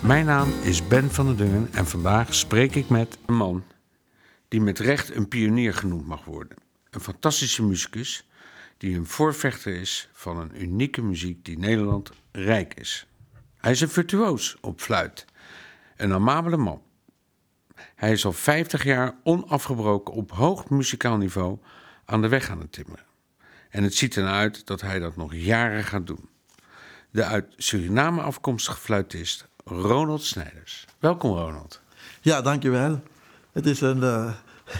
Mijn naam is Ben van der Dungen en vandaag spreek ik met een man die met recht een pionier genoemd mag worden. Een fantastische muzikus die een voorvechter is van een unieke muziek die Nederland rijk is. Hij is een virtuoos op fluit, een amabele man. Hij is al 50 jaar onafgebroken op hoog muzikaal niveau aan de weg aan het timmeren. En het ziet ernaar uit dat hij dat nog jaren gaat doen. De uit Suriname afkomstige fluitist Ronald Snijders. Welkom Ronald. Ja, dankjewel. Het is een, uh,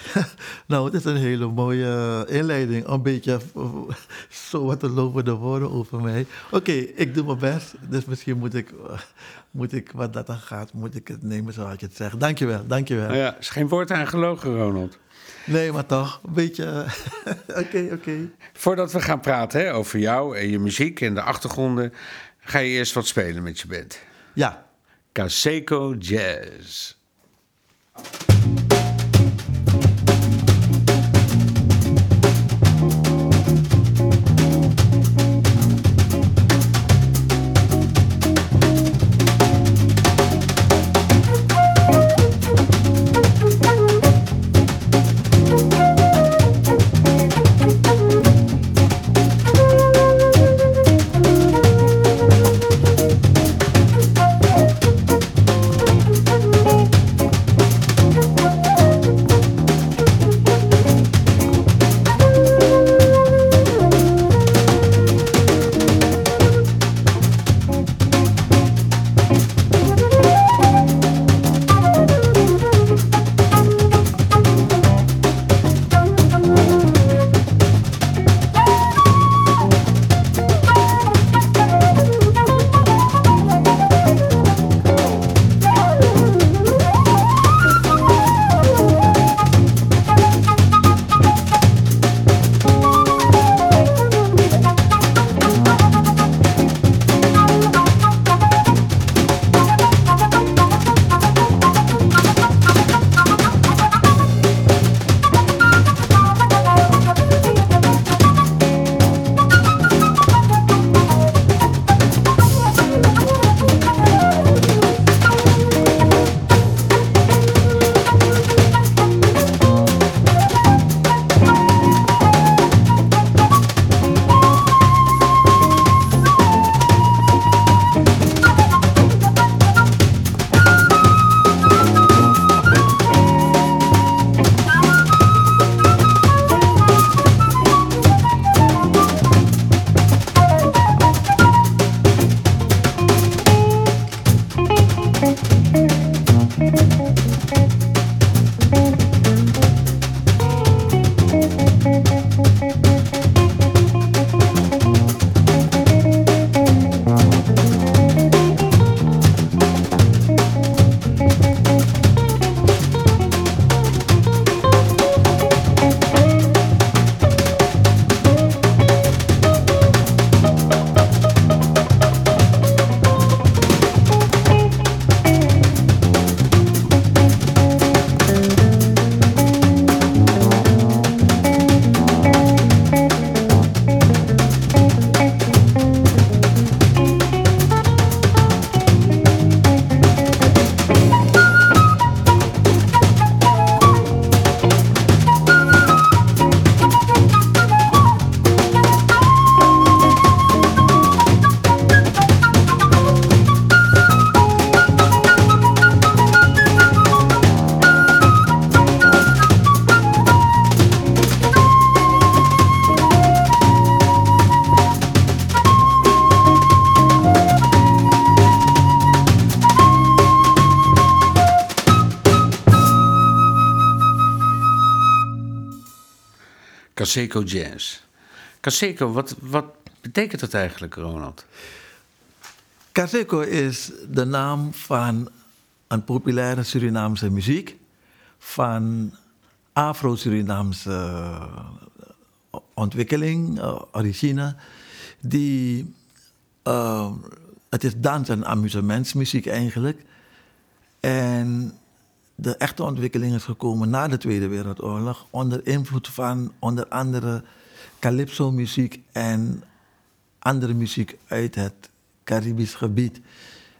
nou, het is een hele mooie inleiding. Een beetje zo wat te lopen de woorden over mij. Oké, ik doe mijn best. Dus misschien moet ik, uh, moet ik, wat dat dan gaat, moet ik het nemen zoals je het zegt. Dankjewel, dankjewel. Nou ja, is geen woord aan gelogen, Ronald. Nee, maar toch, een beetje. Oké, oké. Okay, okay. Voordat we gaan praten hè, over jou en je muziek en de achtergronden, ga je eerst wat spelen met je band. Ja. Caseco Jazz. Caseco Jazz. Caseco, wat, wat betekent dat eigenlijk, Ronald? Caseco is de naam van een populaire Surinaamse muziek van Afro-Surinaamse uh, ontwikkeling, uh, origine, die, uh, het is dans- en amusementsmuziek eigenlijk. En de echte ontwikkeling is gekomen na de Tweede Wereldoorlog onder invloed van onder andere calypso-muziek en andere muziek uit het Caribisch gebied.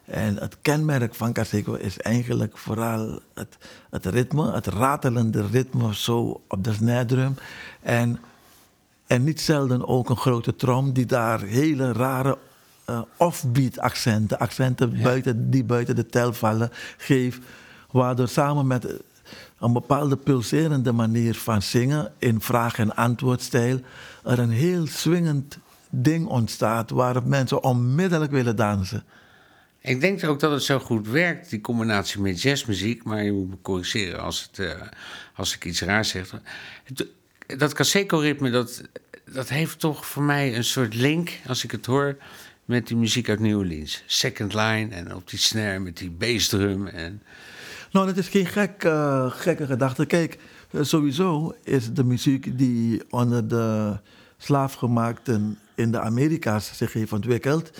En het kenmerk van Caseco is eigenlijk vooral het, het ritme, het ratelende ritme zo op de snare drum. En, en niet zelden ook een grote trom die daar hele rare uh, offbeat accenten, accenten ja. buiten, die buiten de tel vallen, geeft. Waardoor samen met een bepaalde pulserende manier van zingen in vraag- en antwoordstijl er een heel swingend ding ontstaat waarop mensen onmiddellijk willen dansen. Ik denk ook dat het zo goed werkt, die combinatie met jazzmuziek. Maar je moet me corrigeren als, het, uh, als ik iets raars zeg. Dat Caseco-ritme, dat, dat heeft toch voor mij een soort link, als ik het hoor, met die muziek uit New Orleans. Second line en op die snare met die bassdrum. En... Nou, dat is geen uh, gekke gedachte. Kijk, sowieso is de muziek die onder de slaafgemaakten in de Amerika's zich heeft ontwikkeld.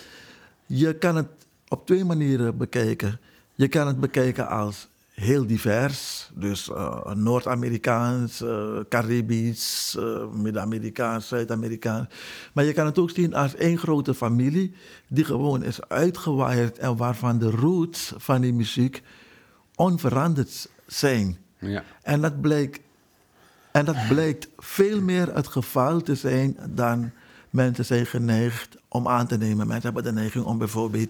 Je kan het op twee manieren bekijken. Je kan het bekijken als heel divers, dus uh, Noord-Amerikaans, Caribisch, Midden-Amerikaans, Zuid-Amerikaans. Maar je kan het ook zien als één grote familie die gewoon is uitgewaaid en waarvan de roots van die muziek onveranderd zijn. Ja. En dat blijkt en dat blijkt veel meer het geval te zijn dan mensen zijn geneigd om aan te nemen. Mensen hebben de neiging om bijvoorbeeld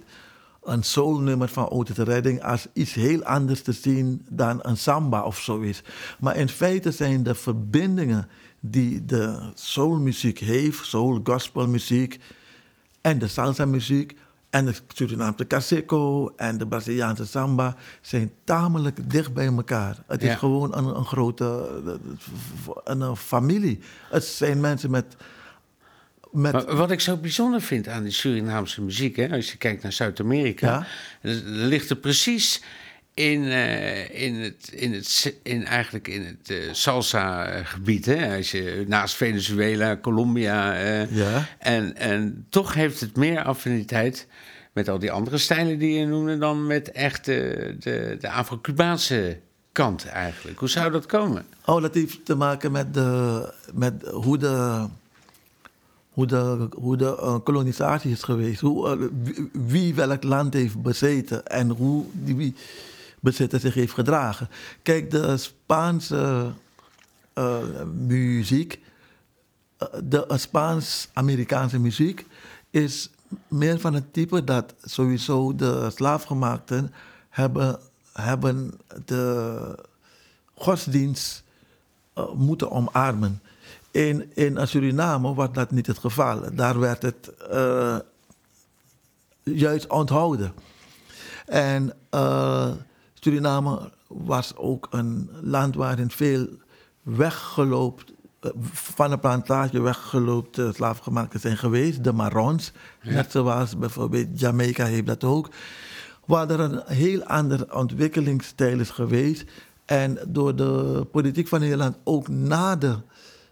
een soulnummer van Otis Redding als iets heel anders te zien dan een samba of zoiets. Maar in feite zijn de verbindingen die de soulmuziek heeft, soul gospelmuziek en de salsa muziek en de Surinaamse caseco en de Braziliaanse samba zijn tamelijk dicht bij elkaar. Het Ja. is gewoon een, een grote een, een familie. Het zijn mensen met. met wat ik zo bijzonder vind aan die Surinaamse muziek, hè, als je kijkt naar Zuid-Amerika, Ja. er er ligt er precies in, eh, in, het, in, het, in eigenlijk in het eh, salsa-gebied. Hè? Als je naast Venezuela, Colombia. eh, Ja. en, en toch heeft het meer affiniteit met al die andere stijlen die je noemde dan met echt de, de, de Afro-Cubaanse kant eigenlijk. Hoe zou dat komen? Oh, dat heeft te maken met, de, met hoe de, hoe de, hoe de eh, kolonisatie is geweest. Hoe, eh, wie, welk land heeft bezeten en hoe die bezitter zich heeft gedragen. Kijk, de Spaanse eh, muziek, eh, de Spaans-Amerikaanse muziek is meer van het type dat sowieso de slaafgemaakten hebben, hebben de godsdienst eh, moeten omarmen. In, in Suriname was dat niet het geval. Daar werd het juist onthouden. En eh, Suriname was ook een land waarin veel weggelopen, eh, van de plantage weggelopen slaafgemaakten zijn geweest. De Marons, net zoals bijvoorbeeld Jamaica heeft dat ook. Waar er een heel andere ontwikkelingsstijl is geweest. En door de politiek van Nederland ook na de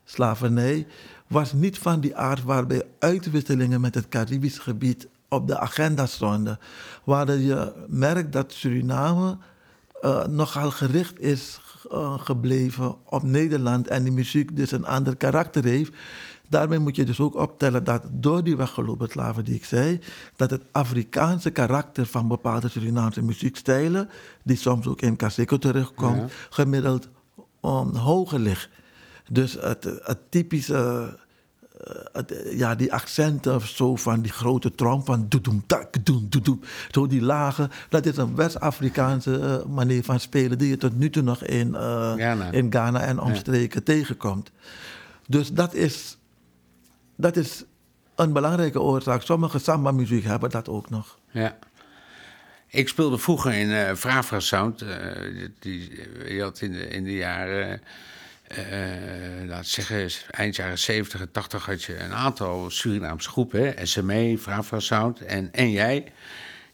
slavernij was niet van die aard waarbij uitwisselingen met het Caribisch gebied op de agenda stonden. Waar je merkt dat Suriname eh, nogal gericht is eh, gebleven op Nederland en die muziek dus een ander karakter heeft. Daarmee moet je dus ook optellen dat door die weggelopen slaven die ik zei, dat het Afrikaanse karakter van bepaalde Surinaamse muziekstijlen, die soms ook in Caseco terechtkomt, Ja. gemiddeld um, hoger ligt. Dus het, het typische, ja, die accenten of zo van die grote trom van doedoem, tak, doem, doedoem, zo die lage, dat is een West-Afrikaanse eh, manier van spelen die je tot nu toe nog in, eh, Ghana. in Ghana en omstreken tegenkomt. Dus dat is, dat is een belangrijke oorzaak. Sommige samba-muziek hebben dat ook nog. Ja. Ik speelde vroeger in eh Frafra Sound. eh, die, je had in de, in de jaren, eh laten we zeggen, eind jaren 70 en 80 had je een aantal Surinaamse groepen. Hè? SME, Frafra Sound en, en jij.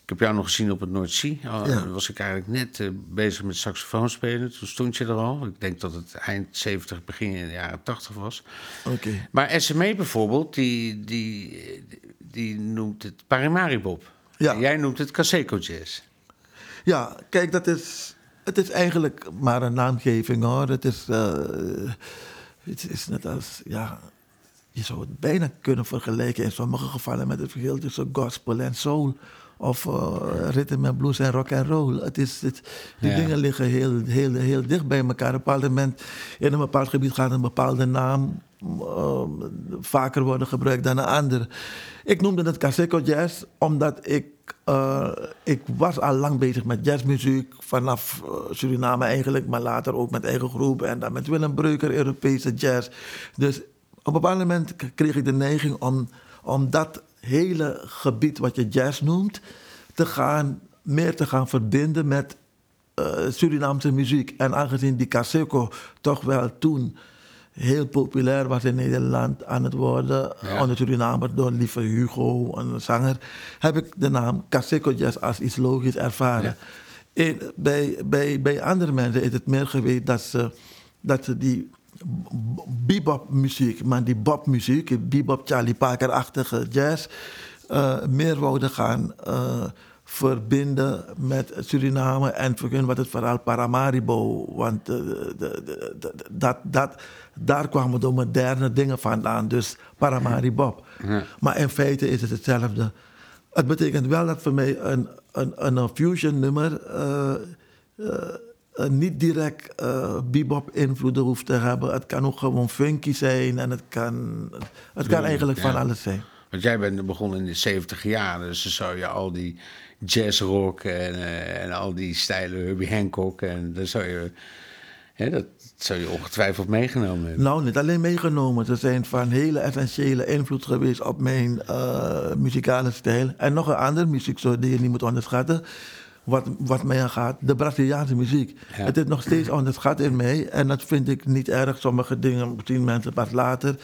Ik heb jou nog gezien op het Noordzee. Al Ja. was ik eigenlijk net eh, bezig met saxofoon spelen. Toen stond je er al. Ik denk dat het eind 70, begin in de jaren 80 was. Oké. Maar SME bijvoorbeeld, die, die, die noemt het Parimaribob. Ja. En jij noemt het Caseco Jazz. Ja, kijk, dat is, het is eigenlijk maar een naamgeving hoor. Het is, eh, het is net als, ja, je zou het bijna kunnen vergelijken in sommige gevallen met het verschil tussen gospel en soul. Of uh, rhythm and blues en rock and roll. Het is, het, die Ja. dingen liggen heel, heel, heel dicht bij elkaar. Op een bepaald moment, in een bepaald gebied gaat een bepaalde naam uh, vaker worden gebruikt dan een ander. Ik noemde het Caseco Jazz omdat ik, uh, ik was al lang bezig met jazzmuziek. Vanaf Suriname eigenlijk, maar later ook met eigen groep. En dan met Willem Breuker, Europese jazz. Dus op een bepaald moment kreeg ik de neiging om, om dat hele gebied wat je jazz noemt... te gaan, meer te gaan verbinden met eh, Surinaamse muziek. En aangezien die Caseco toch wel toen heel populair was in Nederland aan het worden, Ja. onder Surinamer door Lieve Hugo, een zanger, heb ik de naam Caseco Jazz als iets logisch ervaren. Bij, bij, bij andere mensen is het meer geweest dat ze, dat ze die bebop muziek, maar die bop muziek, bebop Charlie Parker-achtige jazz, eh, meer wouden gaan eh, verbinden met Suriname en hun wat het verhaal Paramaribo. Want eh, de, de, de- de- dat, dat, daar kwamen de moderne dingen vandaan, dus Paramaribo. Maar in feite is het hetzelfde. Het betekent wel dat voor mij een, een, een fusion nummer eh, niet direct eh bebop invloeden hoeft te hebben. Het kan ook gewoon funky zijn en het kan, het kan Ja, eigenlijk van alles zijn. Want jij bent begonnen in de 70 jaar, dus dan zou je al die jazzrock en, eh, en al die stijlen Herbie Hancock en dan zou je, hè, dat zou je ongetwijfeld meegenomen hebben. Nou, niet alleen meegenomen. Ze zijn van hele essentiële invloed geweest op mijn muzikale stijl. En nog een andere muzieksoort die je niet moet onderschatten. Wat, wat mij aangaat, de Braziliaanse muziek. Ja. Het is nog steeds onderschat in mij. En dat vind ik niet erg. Sommige dingen zien mensen pas later.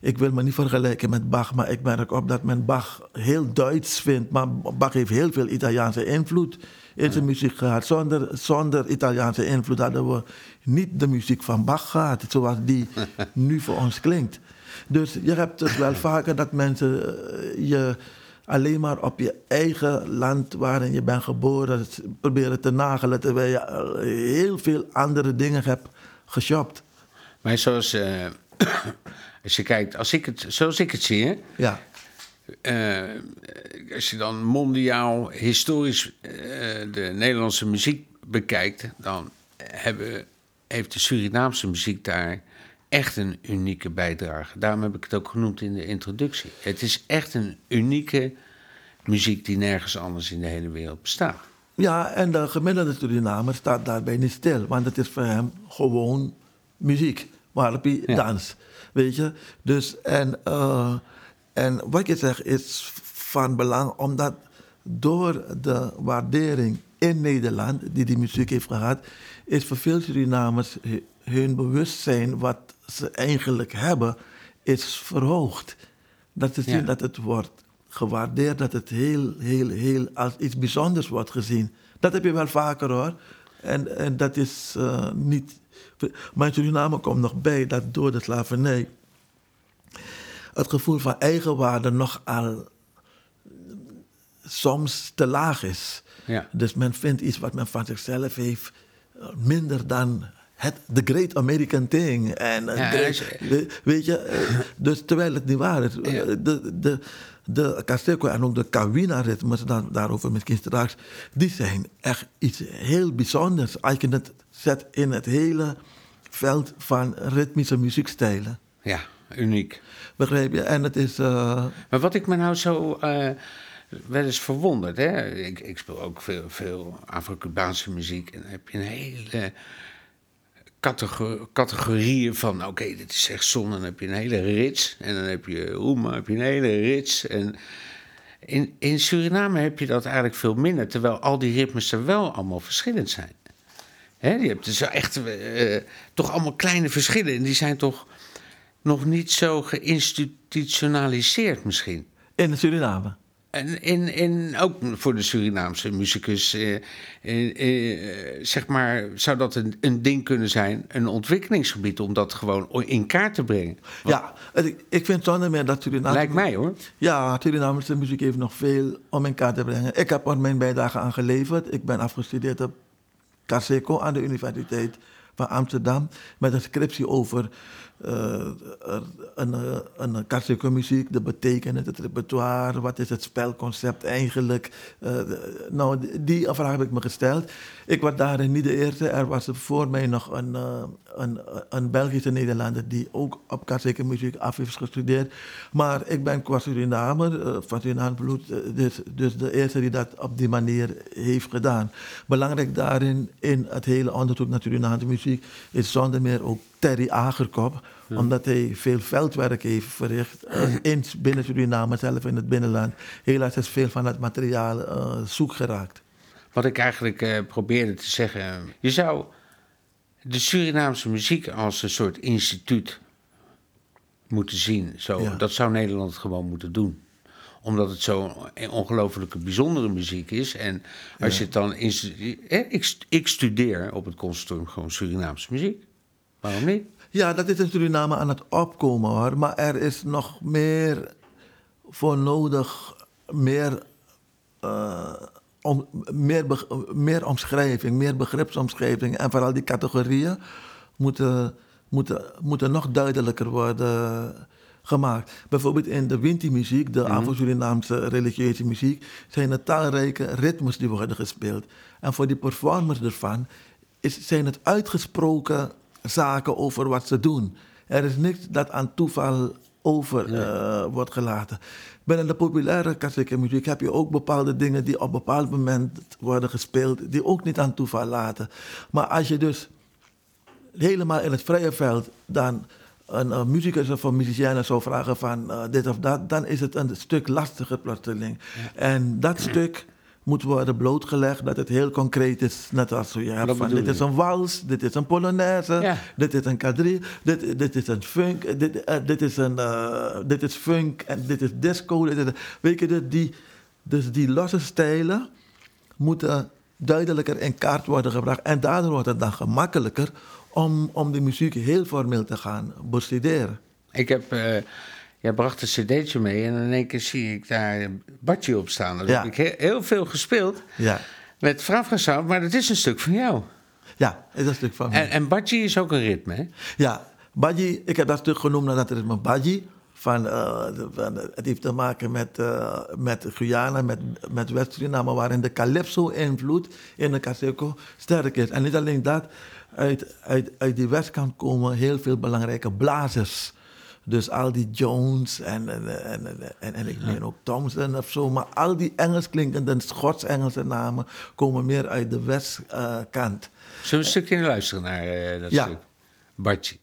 Ik wil me niet vergelijken met Bach. Maar ik merk op dat men Bach heel Duits vindt. Maar Bach heeft heel veel Italiaanse invloed in zijn muziek gehad. Zonder, zonder Italiaanse invloed hadden we niet de muziek van Bach gehad. Zoals die nu voor ons klinkt. Dus je hebt het wel vaker dat mensen eh, je alleen maar op je eigen land waarin je bent geboren proberen te nagelen. Terwijl je eh, heel veel andere dingen hebt geshopt. Maar zoals, eh, als je kijkt, als ik het, zoals ik het zie, Ja, eh, als je dan mondiaal, historisch de Nederlandse muziek bekijkt, dan hebben, heeft de Surinaamse muziek daar echt een unieke bijdrage. Daarom heb ik het ook genoemd in de introductie. Het is echt een unieke muziek die nergens anders in de hele wereld bestaat. ja en de gemiddelde Surinamer staat daarbij niet stil. Want het is voor hem gewoon muziek waarop hij Ja. dans. Weet je? Dus en, eh, en wat je zegt is van belang, omdat door de waardering in Nederland, die die muziek heeft gehad, is voor veel Surinamers hu- hun bewustzijn wat ze eigenlijk hebben, is verhoogd. Dat ze zien Ja. dat het wordt gewaardeerd, dat het heel, heel, heel als iets bijzonders wordt gezien. Dat heb je wel vaker hoor. En, en dat is eh, niet. Maar in Suriname komt nog bij dat door de slavernij het gevoel van eigenwaarde nogal soms te laag is. Ja. Dus men vindt iets wat men van zichzelf heeft minder dan het, the great American thing. En, eh, Ja, great- als je- we- weet je, eh, dus terwijl het niet waar is. Ja. Eh, De, de, de Caseco en ook de Kawina-ritmes, dan, daarover misschien straks, die zijn echt iets heel bijzonders. Als je het zet in het hele veld van ritmische muziekstijlen. Ja, uniek. Begrijp je? En het is... Maar wat ik me nou zo eh, wel eens verwonderd, hè? Ik, ik speel ook veel, veel Afro-Cubaanse muziek en dan heb je een hele categorieën van, oké, dit is echt zon, dan heb je een hele rits en dan heb je Oema, heb je een hele rits en in, in Suriname heb je dat eigenlijk veel minder, terwijl al die ritmes er wel allemaal verschillend zijn. Hè, je hebt dus echt eh, toch allemaal kleine verschillen en die zijn toch nog niet zo geïnstitutionaliseerd misschien. in Suriname. En in, in, ook voor de Surinaamse muzikus, eh, eh, eh, zeg maar, zou dat een, een ding kunnen zijn, een ontwikkelingsgebied, om dat gewoon in kaart te brengen? Ja, ik, vind zonder meer dat Suriname... Lijkt mij hoor. Ja, Surinaamse muziek heeft nog veel om in kaart te brengen. Ik heb er mijn bijdrage aan geleverd. Ik ben afgestudeerd op Caseco aan de Universiteit van Amsterdam met een scriptie over uh, een, eh, een, muziek, de betekenis, het repertoire, wat is het spelconcept eigenlijk. Uh, nou, die vraag heb ik me gesteld. Ik was daarin niet de eerste. Er was voor mij nog een, een, een Belgische Nederlander die ook op klassieke muziek af heeft gestudeerd. Maar ik ben qua Surinamer, van Surinaam bloed, dus, dus de eerste die dat op die manier heeft gedaan. Belangrijk daarin, in het hele onderzoek naar Surinaamse muziek, is zonder meer ook Terry Agerkop omdat hij veel veldwerk heeft verricht uh, in, binnen Suriname, zelf in het binnenland. Helaas is veel van het materiaal uh, zoek geraakt. Wat ik eigenlijk uh, probeerde te zeggen. Je zou de Surinaamse muziek als een soort instituut moeten zien. Zo, Dat zou Nederland gewoon moeten doen omdat het zo'n ongelooflijke bijzondere muziek is. En als ja. je het dan. In, ik, ik studeer op het conservatorium gewoon Surinaamse muziek. Waarom niet? Ja, dat is in Suriname aan het opkomen hoor. Maar er is nog meer voor nodig. Meer, uh, om, meer, meer omschrijving, meer begripsomschrijving. En vooral die categorieën moeten, moeten, moeten nog duidelijker worden gemaakt. Bijvoorbeeld in de Winti-muziek, de mm -hmm. Afro-Surinaamse religieuze muziek, zijn er talrijke ritmes die worden gespeeld. En voor die performers ervan is, zijn het uitgesproken zaken over wat ze doen. Er is niks dat aan toeval over uh, wordt gelaten. Binnen de populaire klassieke muziek heb je ook bepaalde dingen die op een bepaald moment worden gespeeld, die ook niet aan toeval laten. Maar als je dus helemaal in het vrije veld dan een, een muzikus of een musicienne zou vragen van uh, dit of dat, dan is het een stuk lastiger plotseling. Ja. En dat stuk moet worden blootgelegd dat het heel concreet is. Net als je hebt van dit is een wals, dit is een polonaise, dit is een quadrille, dit, dit is een funk, dit, uh, dit, is, een, uh, dit is funk en dit is disco. Dit is, weet je, die, dus die losse stijlen moeten duidelijker in kaart worden gebracht. En daardoor wordt het dan gemakkelijker om, om de muziek heel formeel te gaan bestuderen. Ik heb... Uh Jij bracht een cd'tje mee en in één keer zie ik daar Badje op staan. Dat heb ik heel, veel gespeeld ja. met Frafra maar dat is een stuk van jou. Ja, het is een stuk van mij. En, en Badji is ook een ritme, hè? Ja, Badji, ik heb dat stuk genoemd naar dat ritme Badji. Van, uh, van, het heeft te maken met, uh, met Guyana, met, met West-Suriname, waarin de calypso-invloed in de Caseco sterk is. En niet alleen dat, uit, uit, uit die westkant komen heel veel belangrijke blazers. Dus al die Jones en, en, en, en, en ik meen ook Thompson of zo. Maar al die Engels klinkende Schots-Engelse namen komen meer uit de westkant. Zullen we een stukje luisteren naar uh, dat ja. stuk? Bartje.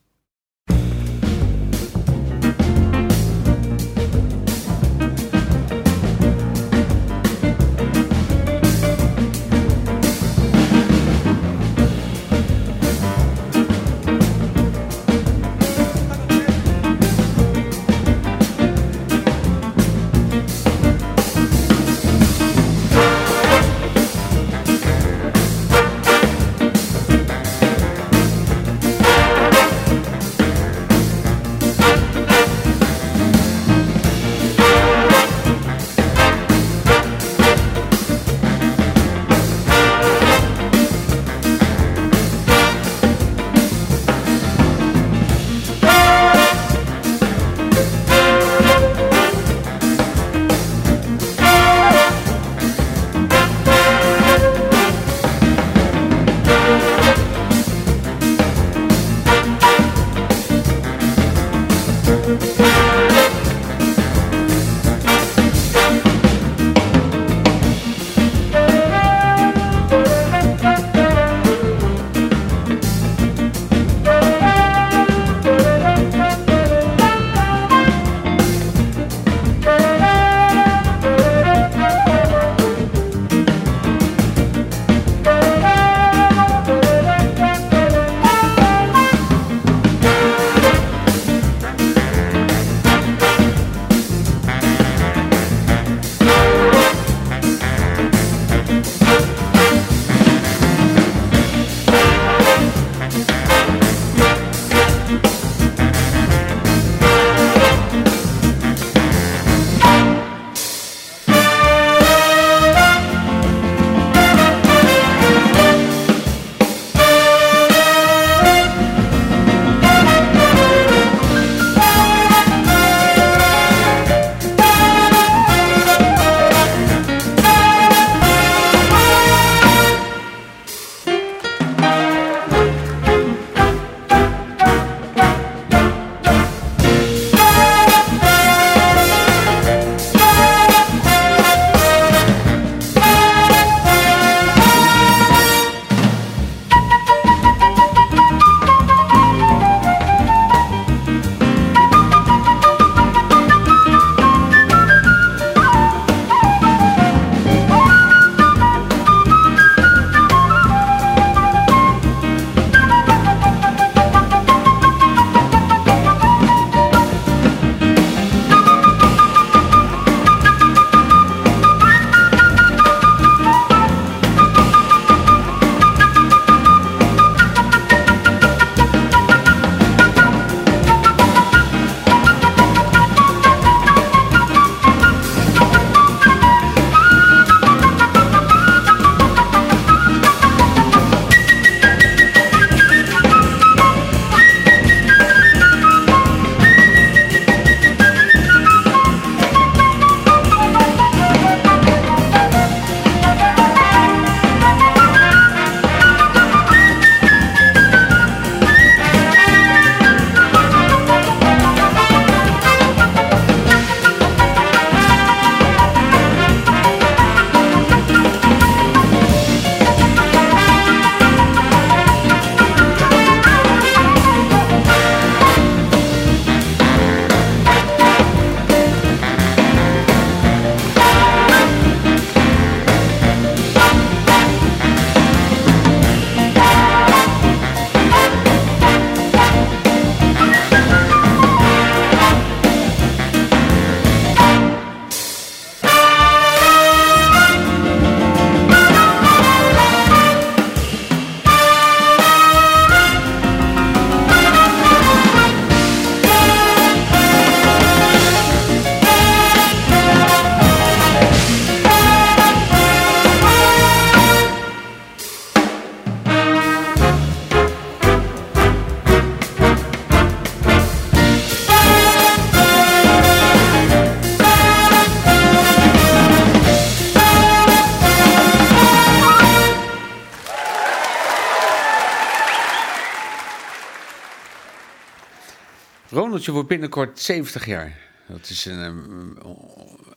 Je wordt binnenkort 70 jaar. Dat is een um,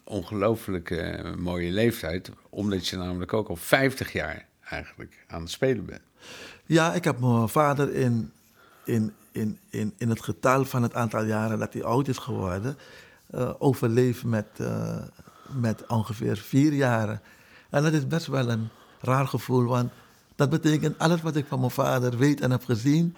ongelooflijk uh, mooie leeftijd, omdat je namelijk ook al 50 jaar eigenlijk aan het spelen bent. Ja, ik heb mijn vader in, in, in, in, in het getal van het aantal jaren dat hij oud is geworden, uh, overleefd met, uh, met ongeveer vier jaren. En dat is best wel een raar gevoel, want dat betekent alles wat ik van mijn vader weet en heb gezien,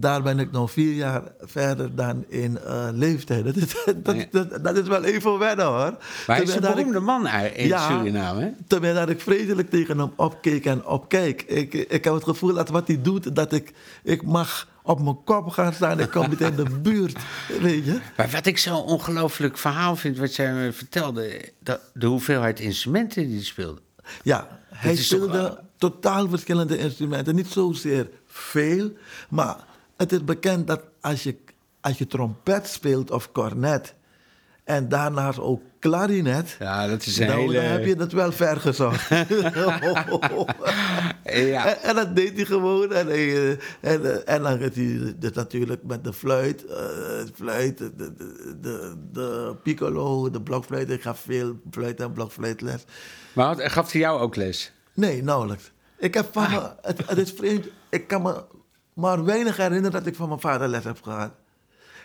daar ben ik nog vier jaar verder dan in uh, leeftijd. Dat is, dat, dat, dat, is wel even wennen hoor. Maar hij is een beroemde ik, man in ja, Suriname. Terwijl dat ik vreselijk tegen hem opkeek en opkijk. Ik, ik heb het gevoel dat wat hij doet, dat ik, ik mag op mijn kop gaan staan. Ik kom niet in de buurt, weet je. Maar wat ik zo'n ongelooflijk verhaal vind, wat jij me vertelde... Dat, de hoeveelheid instrumenten die hij speelde. Ja, hij speelde toch, totaal verschillende instrumenten. Niet zozeer veel, maar het is bekend dat als je, als je trompet speelt of cornet en daarnaast ook klarinet, ja, dat is een dan, hele... heb je het wel ver gezocht. ja. en, en, dat deed hij gewoon. En, en, en, en dan gaat hij dus natuurlijk met de fluit, uh, fluit de, de, de, de, piccolo, de blokfluit. Ik gaf veel fluit en blokfluitles. Maar gaf hij jou ook les? Nee, nauwelijks. Ik heb van ah. me, het, het is vreemd, ik kan me maar weinig herinneren dat ik van mijn vader les heb gehad.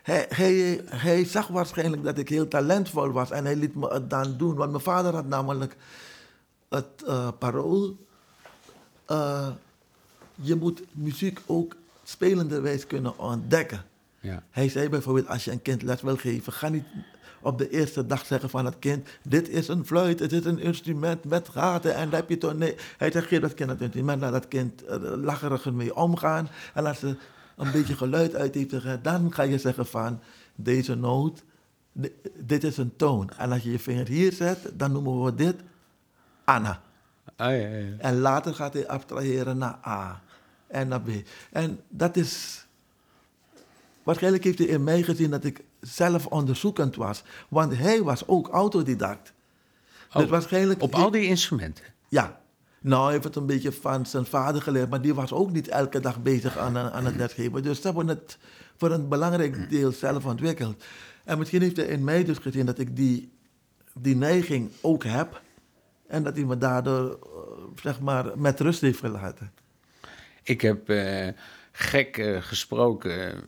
Hij, hij, hij zag waarschijnlijk dat ik heel talentvol was en hij liet me het dan doen. Want mijn vader had namelijk het uh, parool. Uh, je moet muziek ook spelenderwijs kunnen ontdekken. Ja. Hij zei bijvoorbeeld, als je een kind les wil geven, ga niet op de eerste dag zeggen van het kind, dit is een fluit, het is een instrument met gaten en heb je toch, nee. Hij zegt, geef dat kind het instrument, laat dat kind uh, lacheriger mee omgaan en als ze een beetje geluid uit heeft, dan ga je zeggen van, deze noot, dit is een toon. En als je je vinger hier zet, dan noemen we dit Anna. Ah, ja, ja. En later gaat hij abstraheren naar A en naar B. En dat is. Waarschijnlijk heeft hij in mij gezien dat ik zelf onderzoekend was. Want hij was ook autodidact. Dus oh, waarschijnlijk, op al die instrumenten? Ja. Nou, hij heeft het een beetje van zijn vader geleerd, maar die was ook niet elke dag bezig aan, aan het lesgeven. Dus ze hebben het voor een belangrijk deel zelf ontwikkeld. En misschien heeft hij in mij dus gezien dat ik die, die neiging ook heb. En dat hij me daardoor, eh, zeg maar, met rust heeft gelaten. Ik heb uh, gek uh, gesproken.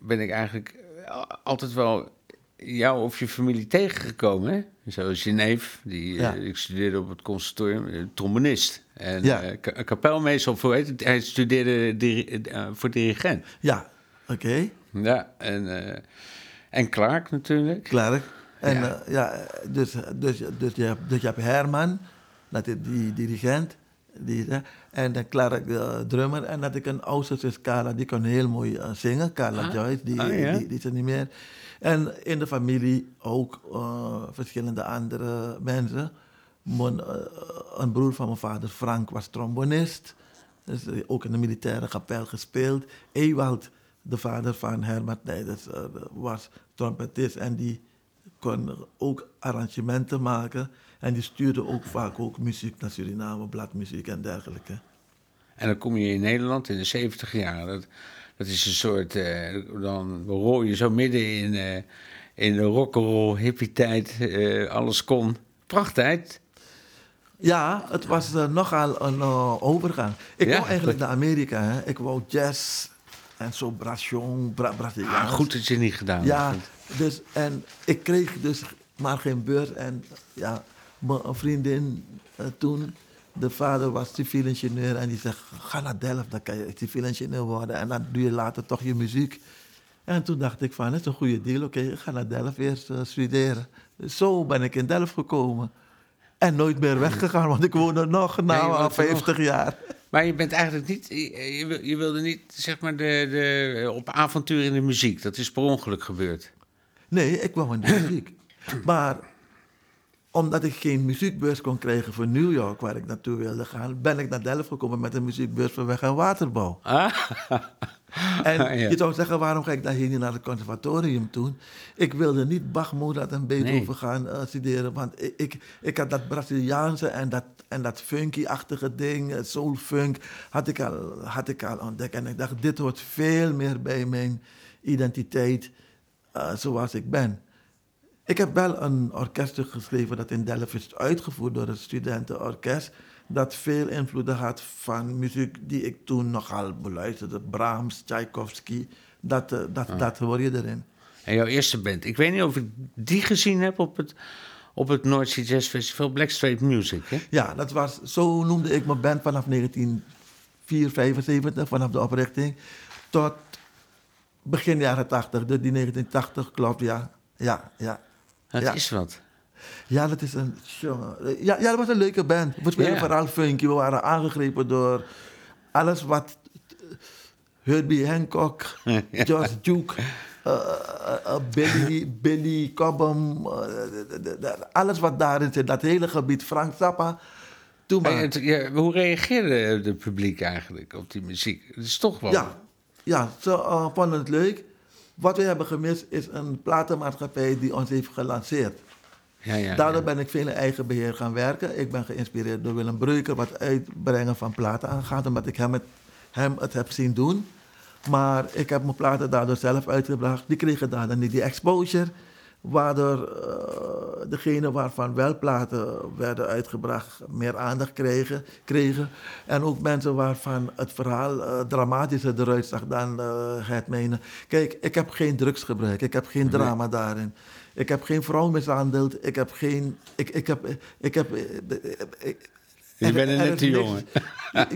Ben ik eigenlijk altijd wel jou of je familie tegengekomen, hè? Zoals je neef, die, ja. uh, ik studeerde op het conservatorium, uh, trombonist. En ja. uh, kapelmeester, of hoe heet het? Hij studeerde diri voor dirigent. Ja, oké. Okay. Ja, en, en Clark natuurlijk. Clark. En ja, ja dus, dus, dus, je hebt, dus je hebt Herman, dat is die dirigent. Die, en dan Clark de drummer. En dat ik een oudste zus Carla, die kon heel mooi zingen. Carla ah. Joyce, die, ah, ja. die, die is er niet meer. En in de familie ook uh, verschillende andere mensen. Mon, uh, een broer van mijn vader, Frank, was trombonist. Dus ook in de militaire kapel gespeeld. Ewald, de vader van Herman Nijders, was trompetist. En die kon ook arrangementen maken. En die stuurde ook vaak ook muziek naar Suriname, bladmuziek en dergelijke. En dan kom je in Nederland in de 70 jaar. Dat, dat is een soort, uh, dan rol je zo midden in, uh, in de rock'n'roll hippie-tijd, uh, alles kon. Prachttijd. Ja, het was nogal een overgang. Ik ja, wou eigenlijk naar Amerika. Hè. Ik wou jazz en zo, bration, bra. Ah, goed dat je niet gedaan Ja, dus, en ik kreeg dus maar geen beurs. En ja, mijn vriendin toen de vader was civiel ingenieur en die zegt, ga naar Delft, dan kan je civiel ingenieur worden en dan doe je later toch je muziek. En toen dacht ik van, het is een goede deal, oké, ik ga naar Delft eerst uh, studeren. Zo ben ik in Delft gekomen. En nooit meer weggegaan, want ik woon er nog na nee, 50 jaar. Maar je bent eigenlijk niet, je, je wilde niet, zeg maar, de, de, op avontuur in de muziek. Dat is per ongeluk gebeurd. Nee, ik wou in de muziek. Maar omdat ik geen muziekbeurs kon krijgen voor New York, waar ik naartoe wilde gaan, ben ik naar Delft gekomen met een muziekbeurs voor weg- en waterbouw. Ah. En je zou zeggen, waarom ga ik daar niet naar het conservatorium toen? Ik wilde niet Bach, Mozart en Beethoven nee. gaan uh, studeren, want ik, ik, ik, had dat Braziliaanse en dat, en dat funky-achtige ding, eh, soul-funk, had ik, al, had ik al ontdekt. En ik dacht, dit hoort veel meer bij mijn identiteit eh, zoals ik ben. Ik heb wel een orkeststuk geschreven dat in Delft is uitgevoerd door het studentenorkest. Dat veel invloeden had van muziek die ik toen nogal beluisterde. Brahms, Tchaikovsky, dat, eh, dat, dat hoor je erin. En jouw eerste band, ik weet niet of ik die gezien heb op het, op het North Sea Jazz Festival, Blackstreet Music. Hè? Ja, dat was, zo noemde ik mijn band vanaf 1974, vanaf de oprichting, tot begin jaren 80. Dus die 1980 klopt, ja. Ja, ja. Dat Ja. is wat. Ja, dat is een. Ja, ja, dat was een leuke band. We spelen funky. We waren aangegrepen door alles wat Herbie Hancock, George Duke, eh, eh, eh, Billy, Billy Cobham, eh, alles wat daarin zit, dat hele gebied, Frank Zappa. Toen Maar het- ja, hoe reageerde het publiek eigenlijk op die muziek? Het is toch wel... Ja, ja ze eh, vonden het leuk. Wat we hebben gemist is een platenmaatschappij die ons heeft gelanceerd. ja, ja, Daardoor ja. ben ik veel in eigen beheer gaan werken. Ik ben geïnspireerd door Willem Breuker wat uitbrengen van platen aangaat, omdat ik hem het, hem het heb zien doen. Maar ik heb mijn platen daardoor zelf uitgebracht. Die kregen daardoor niet die exposure. Waardoor eh degene waarvan wel platen werden uitgebracht meer aandacht kregen. kregen. En ook mensen waarvan het verhaal eh, dramatischer eruit zag dan eh, het mijne. Kijk, ik heb geen drugsgebruik. Ik heb geen drama daarin. Ik heb geen vrouw mishandeld. Ik heb geen... Ik, ik heb... Ik heb ik, Je bent een nette jongen.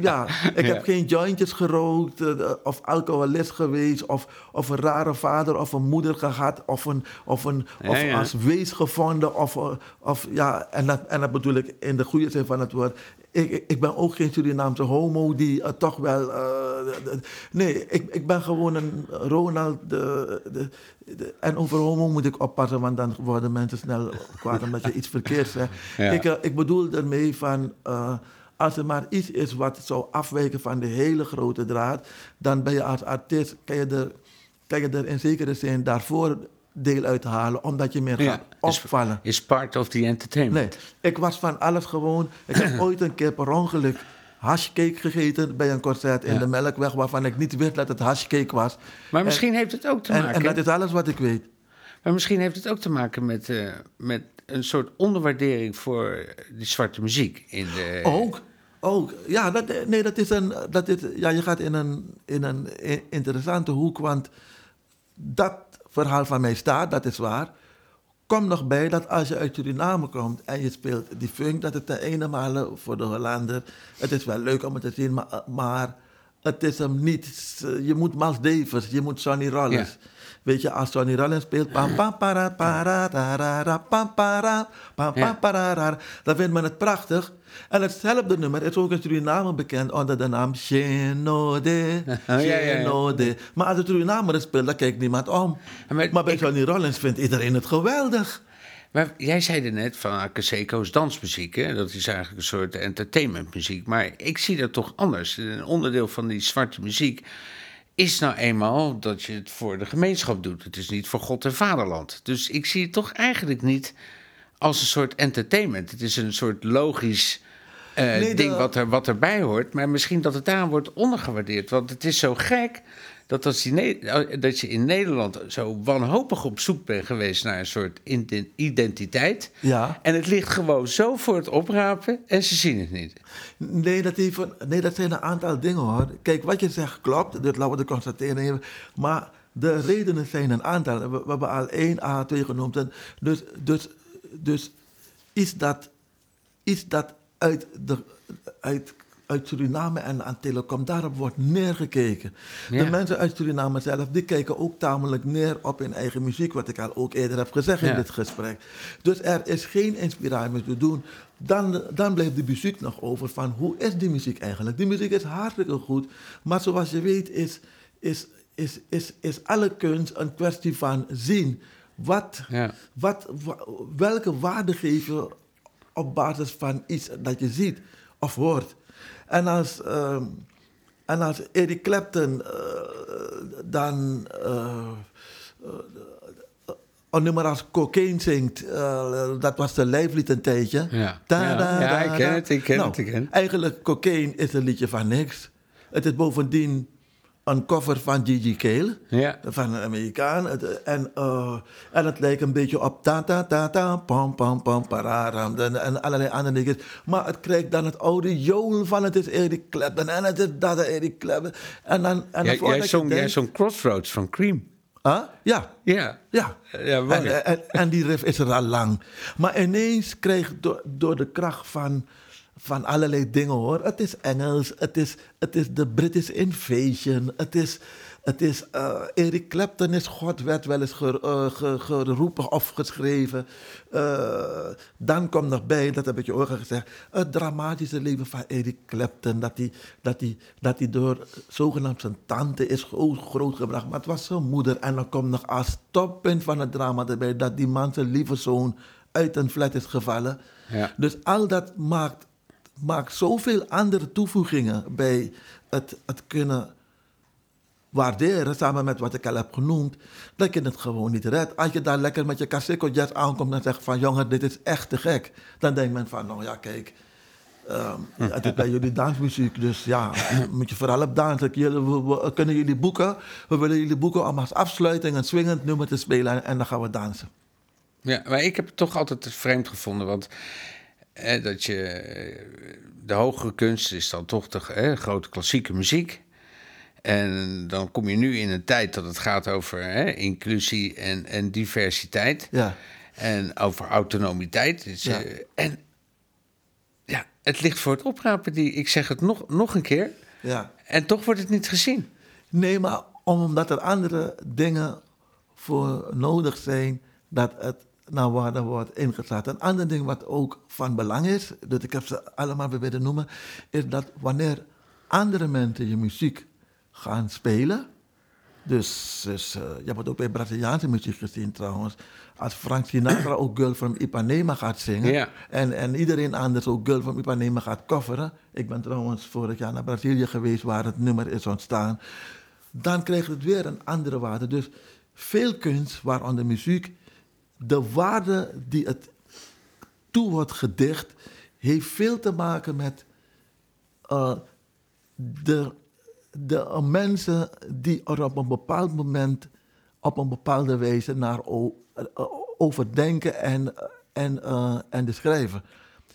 Ja, ik heb geen jointjes gerookt eh, of alcoholist geweest of, of een rare vader of een moeder gehad of, een, of, een, of als wees gevonden. Of, eh, of, ja, en, dat, en dat bedoel ik in de goede zin van het woord. Ik, ik, ben ook geen Surinaamse homo die eh, toch wel... eh, nee, ik, ik ben gewoon een Ronald. De, de, de- en over homo moet ik oppassen, want dan worden mensen snel kwaad omdat je iets verkeerds zegt. Ja. Ik, eh, ik bedoel ermee van... als er maar iets is wat zou afwijken van de hele grote draad, dan ben je als artiest, kan je er, kan je er in zekere zin daarvoor deel uit halen, omdat je meer gaat opvallen. Is part of the entertainment. Nee, ik was van alles gewoon. Ik heb ooit een keer per ongeluk hashcake gegeten bij een concert in Ja. de Melkweg, waarvan ik niet wist dat het hashcake was. Maar misschien heeft het ook te En, maken... en dat is alles wat ik weet. Maar misschien heeft het ook te maken met, eh, met een soort onderwaardering voor die zwarte muziek. In de, Ook, ook. Ja, dat, nee, dat is een, dat is, ja, je gaat in een, in een interessante hoek, want dat verhaal van mij staat, dat is waar. Kom nog bij dat als je uit Suriname komt en je speelt die funk, dat het ten ene male voor de Hollander, het is wel leuk om het te zien, maar, maar het is hem niet. Je moet Miles Davis, je moet Sonny Rollins. Weet je, als Sonny Rollins speelt, pam pam para para tarara, pam para, pam Ja. pam parara, dan vindt men het prachtig. En hetzelfde nummer is ook in Suriname bekend onder de naam ja, ja. Shenode. Maar als het Suriname speelt, dan kijkt niemand om. Maar bij Sonny Rollins vindt iedereen het geweldig. Maar jij zei er net van Casseco is dansmuziek. Hè? Dat is eigenlijk een soort entertainmentmuziek. Maar ik zie dat toch anders. Een onderdeel van die zwarte muziek is nou eenmaal dat je het voor de gemeenschap doet. Het is niet voor God en vaderland. Dus ik zie het toch eigenlijk niet als een soort entertainment. Het is een soort logisch eh, Nee, ding wat, er, wat erbij hoort. Maar misschien dat het daar wordt ondergewaardeerd. Want het is zo gek dat, als die Ne- dat je in Nederland zo wanhopig op zoek bent geweest naar een soort ident- identiteit. Ja. En het ligt gewoon zo voor het oprapen en ze zien het niet. Nee dat, een- nee, dat zijn een aantal dingen hoor. Kijk, wat je zegt klopt, dat laten we hebben. Maar de redenen zijn een aantal. We, we hebben al één A, twee genoemd. En Dus, dus, dus iets dat, iets dat uit, de, uit, uit Suriname en Antillen komt, daarop wordt neergekeken. Ja. De mensen uit Suriname zelf, die kijken ook tamelijk neer op hun eigen muziek, wat ik al ook eerder heb gezegd in dit gesprek. Dus er is geen inspiratie meer te doen. Dan, dan blijft de muziek nog over van hoe is die muziek eigenlijk? Die muziek is hartstikke goed, maar zoals je weet is, is, is, is, is alle kunst een kwestie van zien. Wat, Ja. wat, wa- welke waarde geef je op basis van iets dat je ziet of hoort? En als, ehm, en als Eric Clapton eh, dan eh, eh, een nummer als Cocaine zingt, eh, dat was de lijflied een tijdje. Ja. Da, Ja, da, ja, da, ik ken het, ik ken Nou, het, ik ken het. Eigenlijk, Cocaine is een liedje van niks. Het is bovendien een cover van Gigi Cale. Ja. Van een Amerikaan. En, eh, en het lijkt een beetje op ta ta ta ta, pam pam pam pararam en, en allerlei andere dingen. Maar het krijgt dan het oude joel van het is Eric Clapton en het is dat Eric Clapton. En dan, en Jij, jij, zong, jij denkt- zong Crossroads van Cream. Huh? Ja, Ja. ja. Ja, mooi. en, en, en die riff is er al lang. Maar ineens kreeg door, door de kracht van, van allerlei dingen hoor. Het is Engels, het is, het is de British Invasion, het is. Het is eh, Eric Clapton is God, werd wel eens ger- eh, ge- geroepen of geschreven. Eh, dan komt nog bij, dat heb ik je ook al gezegd, het dramatische leven van Eric Clapton. Dat hij, dat hij, dat hij door zogenaamd zijn tante is gro- grootgebracht. Maar het was zijn moeder. En dan komt nog als toppunt van het drama erbij dat die man zijn lieve zoon uit een flat is gevallen. Ja. Dus al dat maakt, maakt zoveel andere toevoegingen bij het, het kunnen waarderen, samen met wat ik al heb genoemd, dat je het gewoon niet redt. Als je daar lekker met je Casseco Jazz aankomt en zegt van, jongen, dit is echt te gek. Dan denkt men van, nou ja, kijk, ehm, het is bij jullie dansmuziek, dus ja, moet je vooral op dansen. Jullie, we, we kunnen jullie boeken, we willen jullie boeken om als afsluiting een swingend nummer te spelen en, en dan gaan we dansen. Ja, maar ik heb het toch altijd vreemd gevonden, want dat je, de hogere kunst is dan toch de eh, grote klassieke muziek. En dan kom je nu in een tijd dat het gaat over hè, inclusie en, en diversiteit. Ja. En over autonomiteit. Dus, Ja. eh, en ja, het ligt voor het oprapen. Die, ik zeg het nog, nog een keer. Ja. En toch wordt het niet gezien. Nee, maar omdat er andere dingen voor nodig zijn dat het naar waarde wordt ingezet. Een ander ding wat ook van belang is, dat ik heb ze allemaal weer willen noemen, is dat wanneer andere mensen je muziek gaan spelen, dus, dus eh, je hebt het ook bij Braziliaanse muziek gezien trouwens, als Frank Sinatra ook Girl from Ipanema gaat zingen en, en iedereen anders ook Girl from Ipanema gaat coveren. Ik ben trouwens vorig jaar naar Brazilië geweest waar het nummer is ontstaan. Dan krijgt het weer een andere waarde. Dus veel kunst, waaronder muziek, de waarde die het toe wordt gedicht, heeft veel te maken met eh, de, de eh, mensen die er op een bepaald moment op een bepaalde wijze naar eh, overdenken en, en, eh, en de.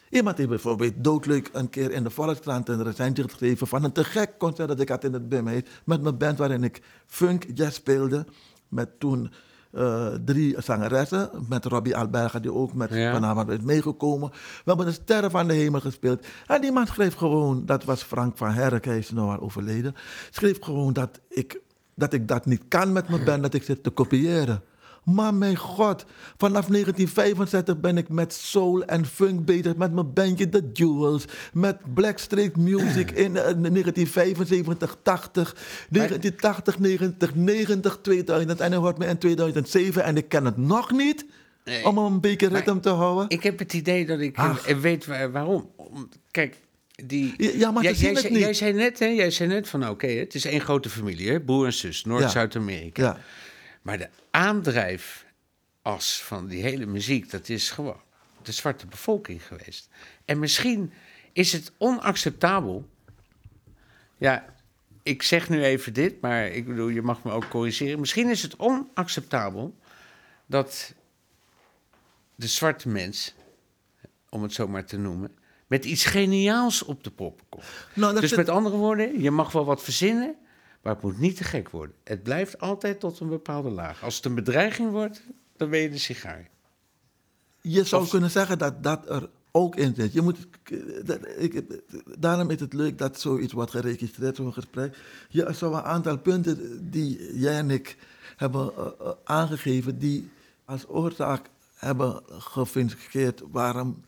Iemand heeft bijvoorbeeld doodleuk een keer in de Volkskrant een recensie geschreven van een te gek concert dat ik had in het Bumhees met mijn band waarin ik funk jazz speelde. Met toen eh, drie zangeressen, met Robbie Alberga die ook met Ja. Panama is meegekomen. We hebben de Sterren van de Hemel gespeeld. En die man schreef gewoon, dat was Frank van Herk, hij is nou al overleden. Schreef gewoon dat ik, dat ik dat niet kan met mijn band, dat ik zit te kopiëren. Maar mijn god, vanaf 1965 ben ik met soul en funk bezig. Met mijn bandje The Jewels. Met Blackstreet Music in eh, 1975, 80, 1980, 90, 90, 2000. En hij hoort me in 2007 en ik ken het nog niet. Nee. Om een beetje ritme te houden. Ik heb het idee dat ik Ach. eh, weet waar- waarom. Om- Kijk, die... Ja, ja, maar jij, jij, het zei, niet. jij zei net, hè, jij zei net van oké, het is één grote familie, hè? broer en zus, Noord-Zuid-Amerika. Ja. Maar de aandrijfas van die hele muziek, dat is gewoon de zwarte bevolking geweest. En misschien is het onacceptabel. Ja, ik zeg nu even dit, maar ik bedoel, je mag me ook corrigeren. Misschien is het onacceptabel dat de zwarte mens, om het zo maar te noemen, met iets geniaals op de proppen komt. Nou, dus met andere woorden, je mag wel wat verzinnen, maar het moet niet te gek worden. Het blijft altijd tot een bepaalde laag. Als het een bedreiging wordt, dan ben je de sigaar. Je zou Of- kunnen zeggen dat dat er ook in zit. Je moet, dat, ik, daarom is het leuk dat zoiets wordt geregistreerd, zo'n gesprek. Je zou een aantal punten die jij en ik hebben eh, eh, aangegeven, die als oorzaak hebben gefungeerd waarom,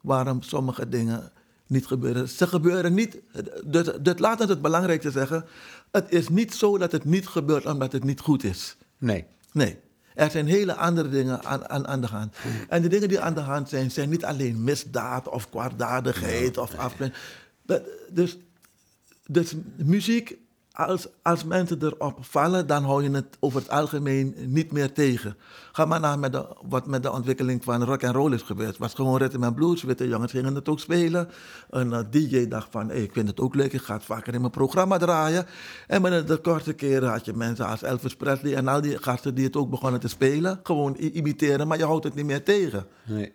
waarom sommige dingen niet gebeuren. Ze gebeuren niet, dus, dus laat ons het belangrijkste zeggen, het is niet zo dat het niet gebeurt omdat het niet goed is. Nee. Nee. Er zijn hele andere dingen aan, aan, aan de hand. En de dingen die aan de hand zijn, zijn niet alleen misdaad of kwaadaardigheid of. Dat- Dus, dus muziek als, als mensen erop vallen, dan hou je het over het algemeen niet meer tegen. Ga maar naar met de, wat met de ontwikkeling van rock and roll is gebeurd. Het was gewoon rhythm and blues, witte jongens gingen het ook spelen. Een uh, DJ dacht van, hey, ik vind het ook leuk, ik ga het vaker in mijn programma draaien. En binnen de korte keren had je mensen als Elvis Presley en al die gasten die het ook begonnen te spelen. Gewoon imiteren, maar je houdt het niet meer tegen. Nee.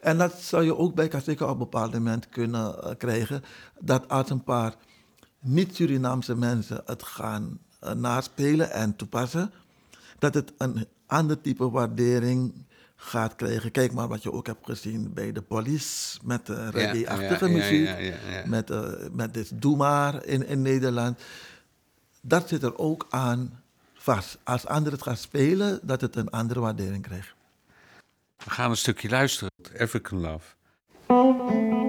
En dat zou je ook bij Kasika op een bepaald moment kunnen uh, krijgen. Dat als een paar niet-Surinaamse mensen het gaan uh, naspelen en toepassen, dat het een ander type waardering gaat krijgen. Kijk maar wat je ook hebt gezien bij de police met uh, reggae-achtige ja, ja, muziek, ja, met, uh, met dit Doe maar in, in Nederland. Dat zit er ook aan vast. Als anderen het gaan spelen, dat het een andere waardering krijgt. We gaan een stukje luisteren. African Love.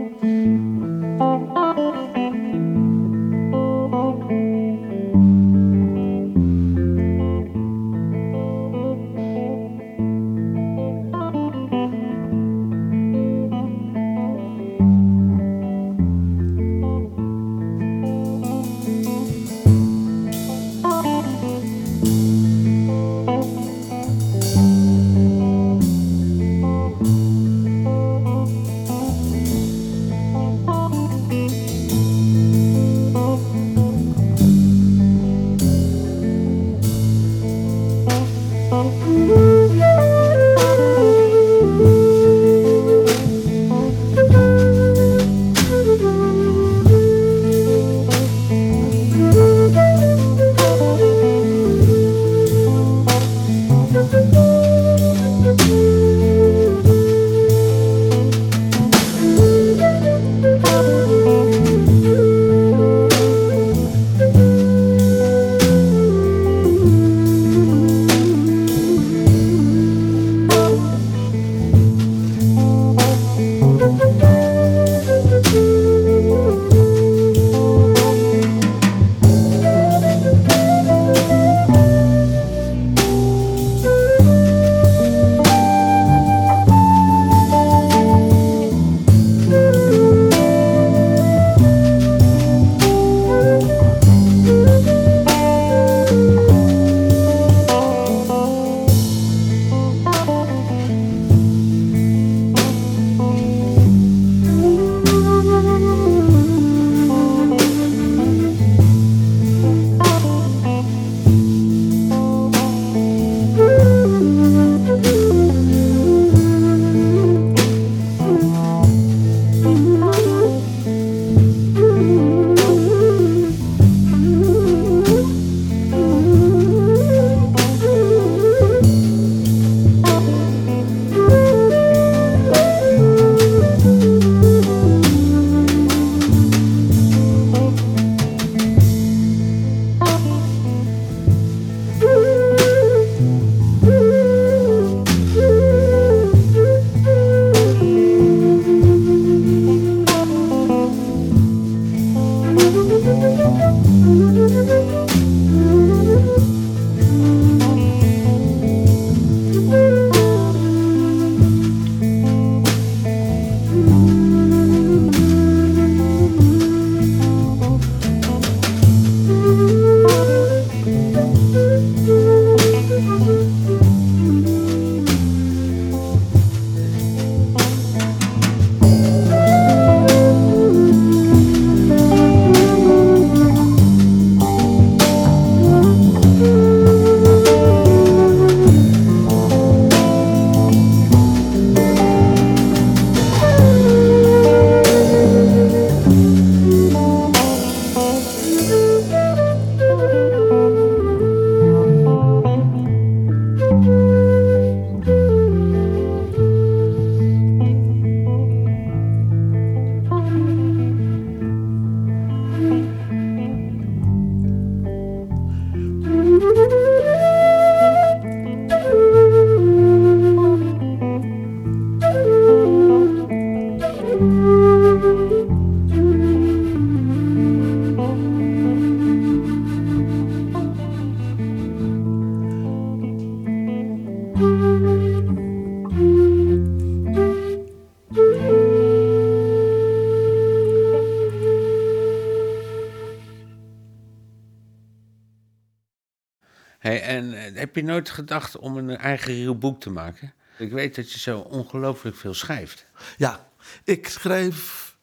Je nooit gedacht om een eigen real boek te maken? Ik weet dat je zo ongelooflijk veel schrijft. Ja, ik schrijf.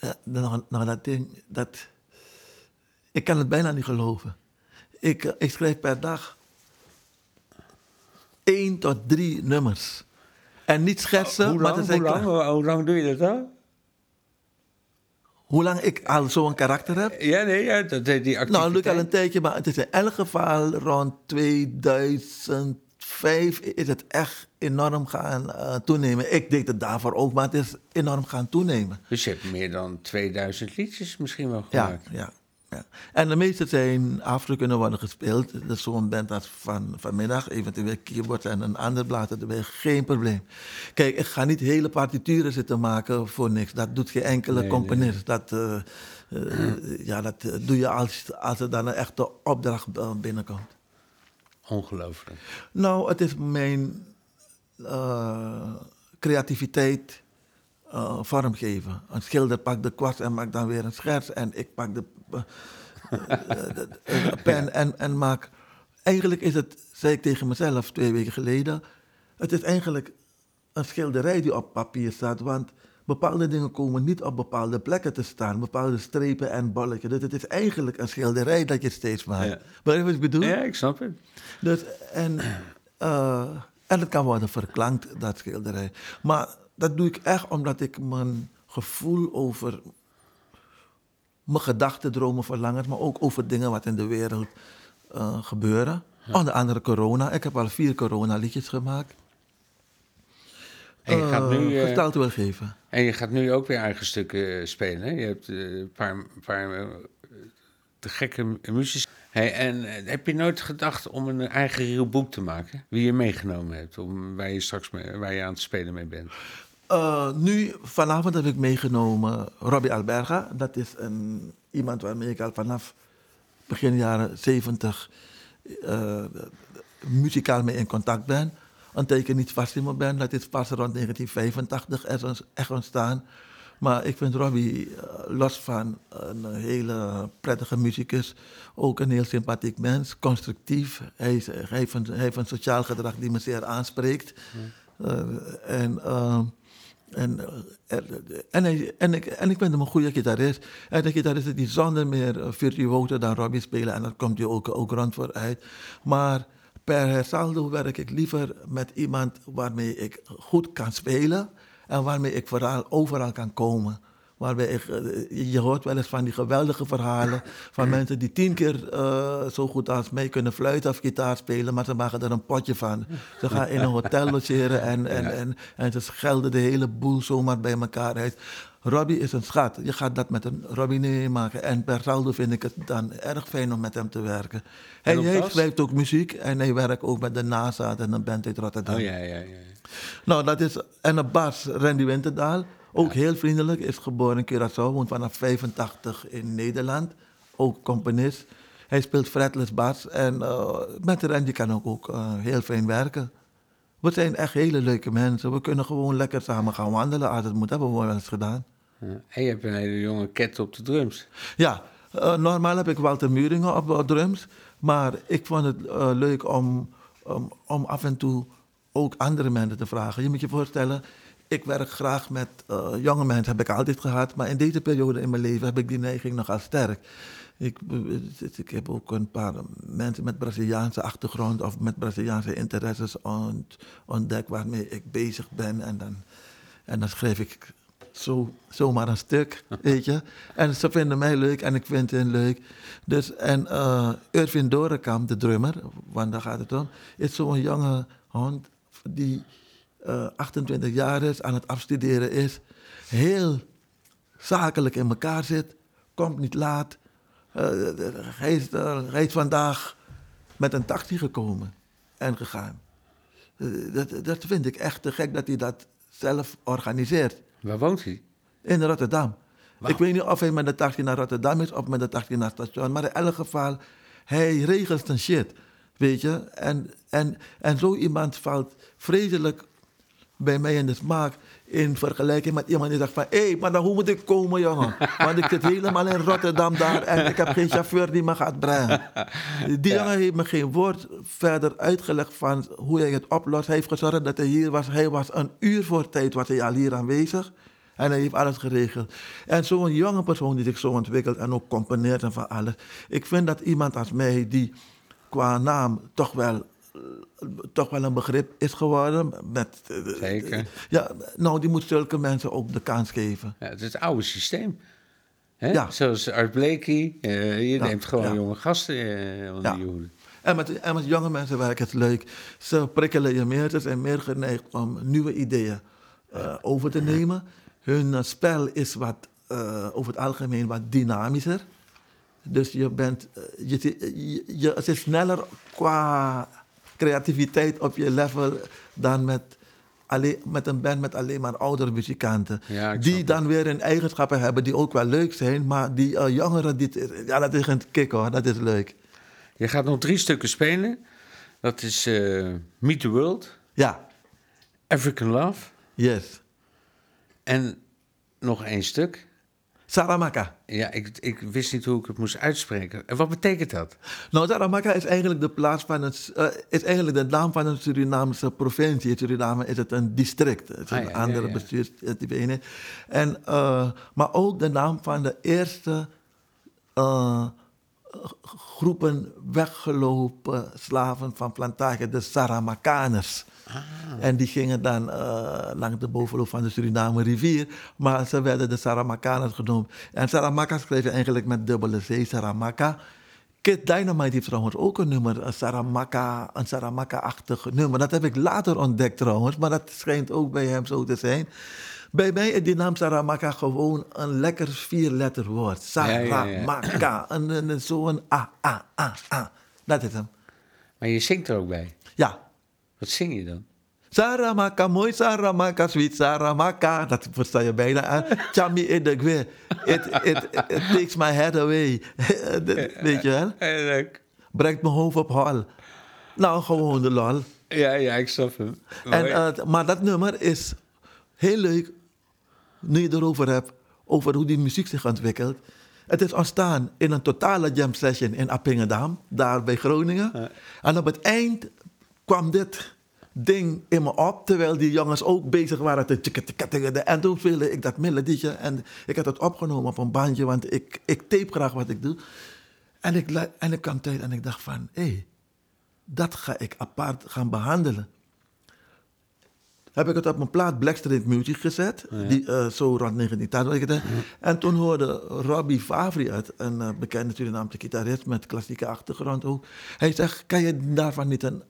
Ja, nog, nog dat ding, dat. Ik kan het bijna niet geloven. Ik, eh, ik schrijf per dag één tot drie nummers. En niet schetsen, hoe, maar lang, zijn hoe, lang, hoe lang doe je dat dan? Hoe lang ik al zo'n karakter heb? Ja, nee, ja, dat, die activiteit. Nou, lukt al een tijdje, maar het is in elk geval rond 2005 is het echt enorm gaan eh, toenemen. Ik deed het daarvoor ook, maar het is enorm gaan toenemen. Dus je hebt meer dan 2000 liedjes misschien wel gemaakt. ja, ja. En de meeste zijn af te kunnen worden gespeeld. Dus zo'n band als van, vanmiddag, eventueel keyboard en een ander blad erbij, geen probleem. Kijk, ik ga niet hele partituren zitten maken voor niks. Dat doet geen enkele Nee, componist. Dat, eh, eh, ja, dat eh, doe je als, als er dan een echte opdracht binnenkomt. Ongelooflijk. Nou, het is mijn creativiteit vormgeven. Een schilder pakt de kwast en maakt dan weer een schets. En ik pak de pen en, en maak... Eigenlijk is het, zei ik tegen mezelf twee weken geleden... Het is eigenlijk een schilderij die op papier staat. Want bepaalde dingen komen niet op bepaalde plekken te staan. Bepaalde strepen en bolletjes. Dus het is eigenlijk een schilderij dat je steeds maakt. Ja. Je wat ik bedoel? Ja, ik snap het. Dus, en, eh, en het kan worden verklankt, dat schilderij. Maar dat doe ik echt omdat ik mijn gevoel over mijn gedachten, dromen, verlangens, maar ook over dingen wat in de wereld eh, gebeuren. Onder andere corona. Ik heb al vier corona-liedjes gemaakt. En je, gaat nu, wil geven. en je gaat nu ook weer eigen stukken spelen. Hè? Je hebt een paar, paar te gekke mu- muzici. Hey, en heb je nooit gedacht om een eigen boek te maken? Wie je meegenomen hebt, om, waar, je straks mee, waar je aan het spelen mee bent? Eh, nu, vanavond heb ik meegenomen Robbie Alberga. Dat is een, iemand waarmee ik al vanaf begin jaren 70 eh, muzikaal mee in contact ben. Een teken niet vast in me ben. Dat is pas rond 1985 er is echt ontstaan. Maar ik vind Robbie, eh, los van een hele prettige muzikus, ook een heel sympathiek mens, constructief. Hij, is, hij, heeft, een, hij heeft een sociaal gedrag die me zeer aanspreekt. En, eh, en, en, en, ik, en ik vind hem een goede gitarist. En de gitaristen die zonder meer virtuoser dan Robbie spelen, en daar komt hij ook, ook rond voor uit. Maar per saldo werk ik liever met iemand waarmee ik goed kan spelen en waarmee ik vooral overal kan komen. Waarbij ik, eh, je- hoort wel eens van die geweldige verhalen van mensen die tien keer eh, zo goed als mij kunnen fluiten of gitaar spelen, maar ze maken er een potje van. Ze gaan in een hotel logeren en, en, en, en ze schelden de hele boel zomaar bij elkaar uit. Robbie is een schat. Je gaat dat met een Robbie meemaken. En per saldo vind ik het dan erg fijn om met hem te werken. Hij, schrijft ook muziek en hij werkt ook met de NASA en een band uit Rotterdam. Oh ja, ja, ja. Nou, dat is. En een bas, Randy Winterdaal. Ook heel vriendelijk, is geboren in Curaçao, woont vanaf 85 in Nederland. Ook componist. Hij speelt fretless bas en eh, met Randy kan ook, ook eh, heel fijn werken. We zijn echt hele leuke mensen. We kunnen gewoon lekker samen gaan wandelen als het moet. hebben we wel eens gedaan. Ja. En je hebt een hele jonge ket op de drums. Ja, eh, normaal heb ik Walter Muringen op eh, drums. Maar ik vond het leuk om, om, om af en toe ook andere mensen te vragen. Je moet je voorstellen, ik werk graag met eh, jonge mensen, heb ik altijd gehad. Maar in deze periode in mijn leven heb ik die neiging nogal sterk. Ik, eh, ik heb ook een paar mensen met Braziliaanse achtergrond of met Braziliaanse interesses ont, ontdekt waarmee ik bezig ben. En dan, en dan schrijf ik zo, zomaar een stuk, weet je. En ze vinden mij leuk en ik vind hen leuk. Dus, en eh Irvin Dorenkamp, de drummer, want daar gaat het om, is zo'n jonge hond die eh, 28 jaar is, aan het afstuderen is, heel zakelijk in elkaar zit, komt niet laat. Eh, hij, is, eh, hij is vandaag met een taxi gekomen en gegaan. Eh, dat, dat vind ik echt te gek dat hij dat zelf organiseert. Waar woont hij? In Rotterdam. Ik weet niet of hij met de taxi naar Rotterdam is of met de taxi naar het station. Maar in elk geval, hij regelt zijn shit. Weet je? En, en, en zo iemand valt vreselijk bij mij in de smaak. In vergelijking met iemand die zegt van... Hé, hey, maar dan hoe moet ik komen, jongen? Want ik zit helemaal in Rotterdam daar... en ik heb geen chauffeur die me gaat brengen. Die jongen heeft me geen woord verder uitgelegd van hoe hij het oplost. Hij heeft gezorgd dat hij hier was. Hij was een uur voor tijd was hij al hier aanwezig. En hij heeft alles geregeld. En zo'n jonge persoon die zich zo ontwikkelt en ook componeert en van alles. Ik vind dat iemand als mij die qua naam toch wel, eh, toch wel een begrip is geworden. Met, eh, Zeker. Ja, nou, die moet zulke mensen ook de kans geven. Ja, het is het oude systeem. Hè? Ja. Zoals Art Blakey. eh, je Ja, neemt gewoon jonge gasten eh, onder Ja. je. En met, en met jonge mensen werkt het leuk. Ze prikkelen je meer. Ze zijn meer geneigd om nieuwe ideeën eh, over te nemen. Hun eh, spel is wat, eh, over het algemeen wat dynamischer. Dus je bent, eh, je, je, je, het is sneller qua creativiteit op je level dan met, alleen, met een band met alleen maar oudere muzikanten. Ja, die dan weer hun eigenschappen hebben die ook wel leuk zijn. Maar die eh, jongeren, die, ja, dat is een kick hoor, dat is leuk. Je gaat nog drie stukken spelen. Dat is eh, Meet the World, Ja, African Love yes. en nog één stuk. Saramaka. Ja, ik, ik wist niet hoe ik het moest uitspreken. En wat betekent dat? Nou, Saramaka is eigenlijk de plaats van het, eh, is eigenlijk de naam van een Surinaamse provincie. In Suriname is het een district. Het is Ah, een ja, ja, andere ja. bestuurstype. En, eh, maar ook de naam van de eerste eh, groepen weggelopen slaven van plantage, de Saramakaners. Ah. En die gingen dan eh, langs de bovenloop van de Suriname rivier, maar ze werden de Saramakaners genoemd. En Saramaka schreef je eigenlijk met dubbele C, Saramaka. Kid Dynamite heeft trouwens ook een nummer, een Saramaka, een Saramaka-achtig nummer. Dat heb ik later ontdekt trouwens, maar dat schijnt ook bij hem zo te zijn. Bij mij is die naam Saramaka gewoon een lekker vierletter woord. Ja, ja. Saramaka. Zo'n A, A, A, A. Dat is hem. Maar je zingt er ook bij. Ja. Wat zing je dan? Saramaka, mooi Saramaka, sweet Saramaka. Dat versta je bijna aan. Chami in de gwe. It, it, it takes my head away. Weet je wel? Heel leuk. Brengt mijn hoofd op hol. Nou, gewoon de lol. Ja, ja, ik snap hem. En, eh, maar dat nummer is heel leuk, nu je erover hebt, over hoe die muziek zich ontwikkelt. Het is ontstaan in een totale jam session in Appingedam, daar bij Groningen. En op het eind kwam dit ding in me op, terwijl die jongens ook bezig waren te. En toen speelde ik dat melodietje en ik had het opgenomen op een bandje, want ik, ik tape graag wat ik doe. En ik, en ik kwam thuis en ik dacht van, hé, hey, dat ga ik apart gaan behandelen heb ik het op mijn plaat Blackstreet Music gezet. Die, eh, zo rond 1980. En toen hoorde Robbie Favri het, een bekende Surinaamse gitarist met klassieke achtergrond ook. Hij zegt, kan je daarvan niet een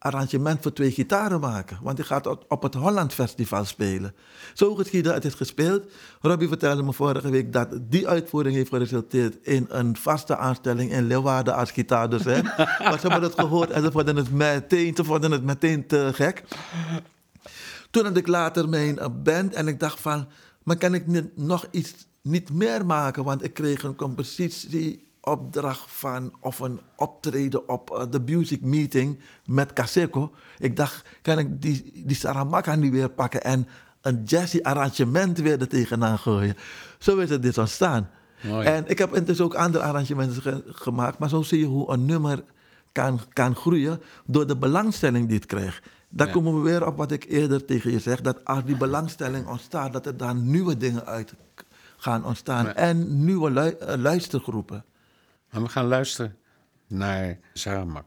arrangement voor twee gitaren maken? Want die gaat op, het Holland Festival spelen. Zo geschiedde, het is gespeeld. Robbie vertelde me vorige week dat die uitvoering heeft geresulteerd in een vaste aanstelling in Leeuwarden als gitaardocent. maar ze hebben het gehoord en ze vonden het meteen, ze vonden het meteen te gek. Toen had ik later mijn band en ik dacht van, maar kan ik nog iets niet meer maken? Want ik kreeg een compositieopdracht van, of een optreden op eh, de music meeting met Caseco. Ik dacht, kan ik die, die Saramaka nu weer pakken en een jazzy arrangement weer er tegenaan gooien? Zo is het dit ontstaan. Mooi. En ik heb intussen ook andere arrangementen ge- gemaakt, maar zo zie je hoe een nummer kan, kan groeien door de belangstelling die het krijgt. Dan Ja. komen we weer op wat ik eerder tegen je zeg, dat als die belangstelling ontstaat, dat er dan nieuwe dingen uit gaan ontstaan Ja. en nieuwe lu- eh, luistergroepen. Maar we gaan luisteren naar Sarah.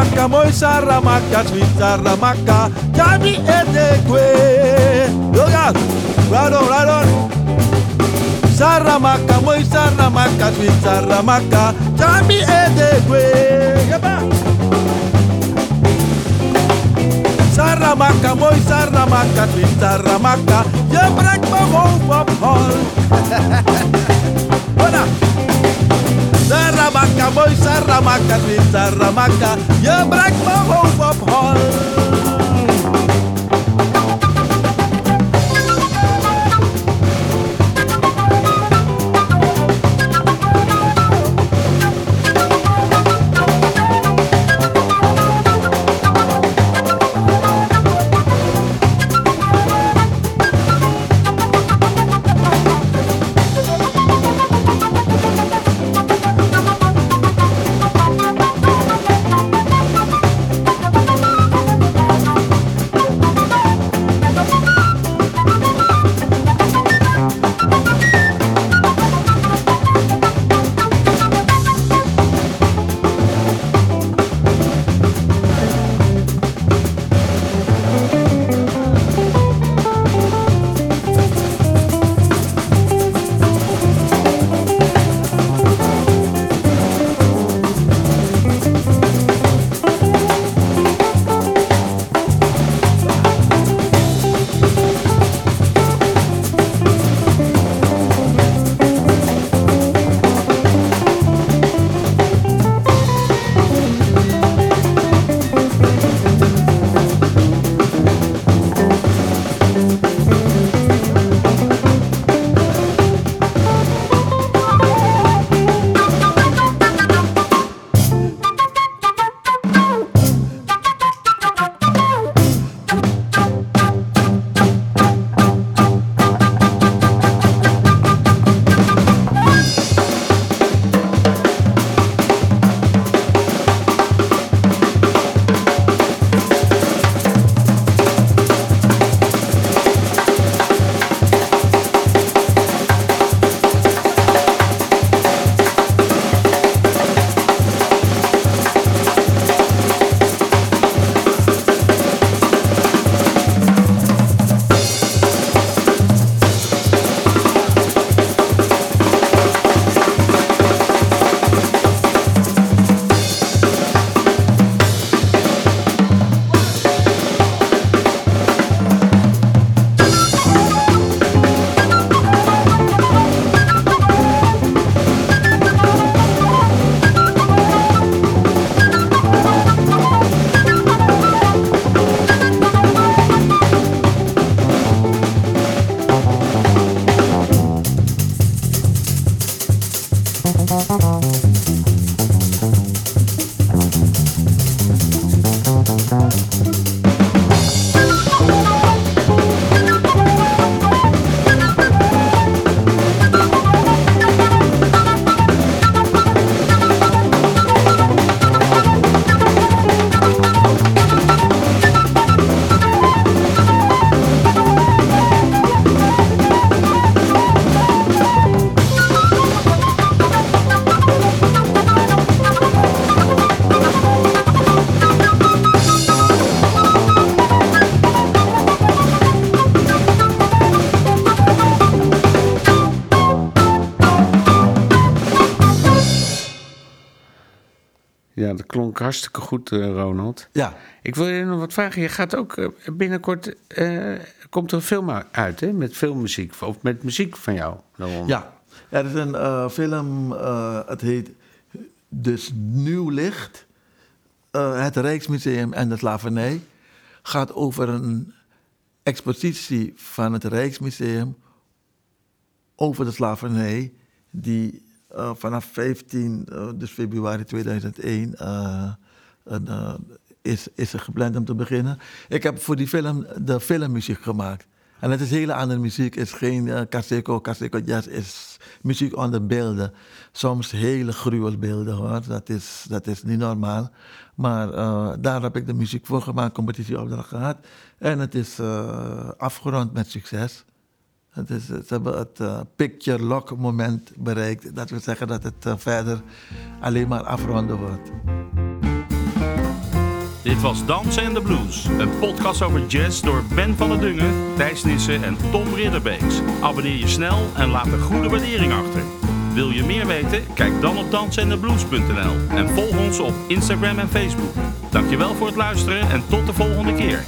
Saramaka, mooi Saramaka, sweet Saramaka, Jami Edekwe. Yo ja, right on, right on. Saramaka, mooi Saramaka, sweet Saramaka, Jami Edekwe. Yaba. Saramaka, mooi Saramaka, sweet Saramaka, je brengt me hoofd op hol. Hola. Saramaka, mooi Saramaka, sweet Saramaka, je brengt me hoofd op hol. Klonk hartstikke goed, eh, Ronald. Ja, Ik wil je nog wat vragen. Je gaat ook eh, binnenkort. eh, komt er een film uit, hè? Met filmmuziek. Of met muziek van jou. ja. Er is een film, het heet Dus Nieuw Licht. Het Rijksmuseum en de slavernij. Gaat over een expositie van het Rijksmuseum over de slavernij. Die eh, vanaf 15 eh, dus februari 2001 eh, is, is er gepland om te beginnen. Ik heb voor die film de filmmuziek gemaakt. En het is hele andere muziek. Het is geen uh, Caseco, Caseco Jazz. is muziek onder beelden. Soms hele gruwelbeelden hoor. Dat is, dat is niet normaal. Maar daar heb ik de muziek voor gemaakt, competitieopdracht gehad. En het is afgerond met succes. Het is, ze hebben het eh, picture lock moment bereikt. Dat wil zeggen dat het eh, verder alleen maar afronden wordt. Dit was Dansen en de Blues, een podcast over jazz door Ben van der Dungen, Thijs Nissen en Tom Ridderbeeks. Abonneer je snel en laat een goede waardering achter. Wil je meer weten? Kijk dan op dansenendeblues.nl en volg ons op Instagram en Facebook. Dankjewel voor het luisteren en tot de volgende keer.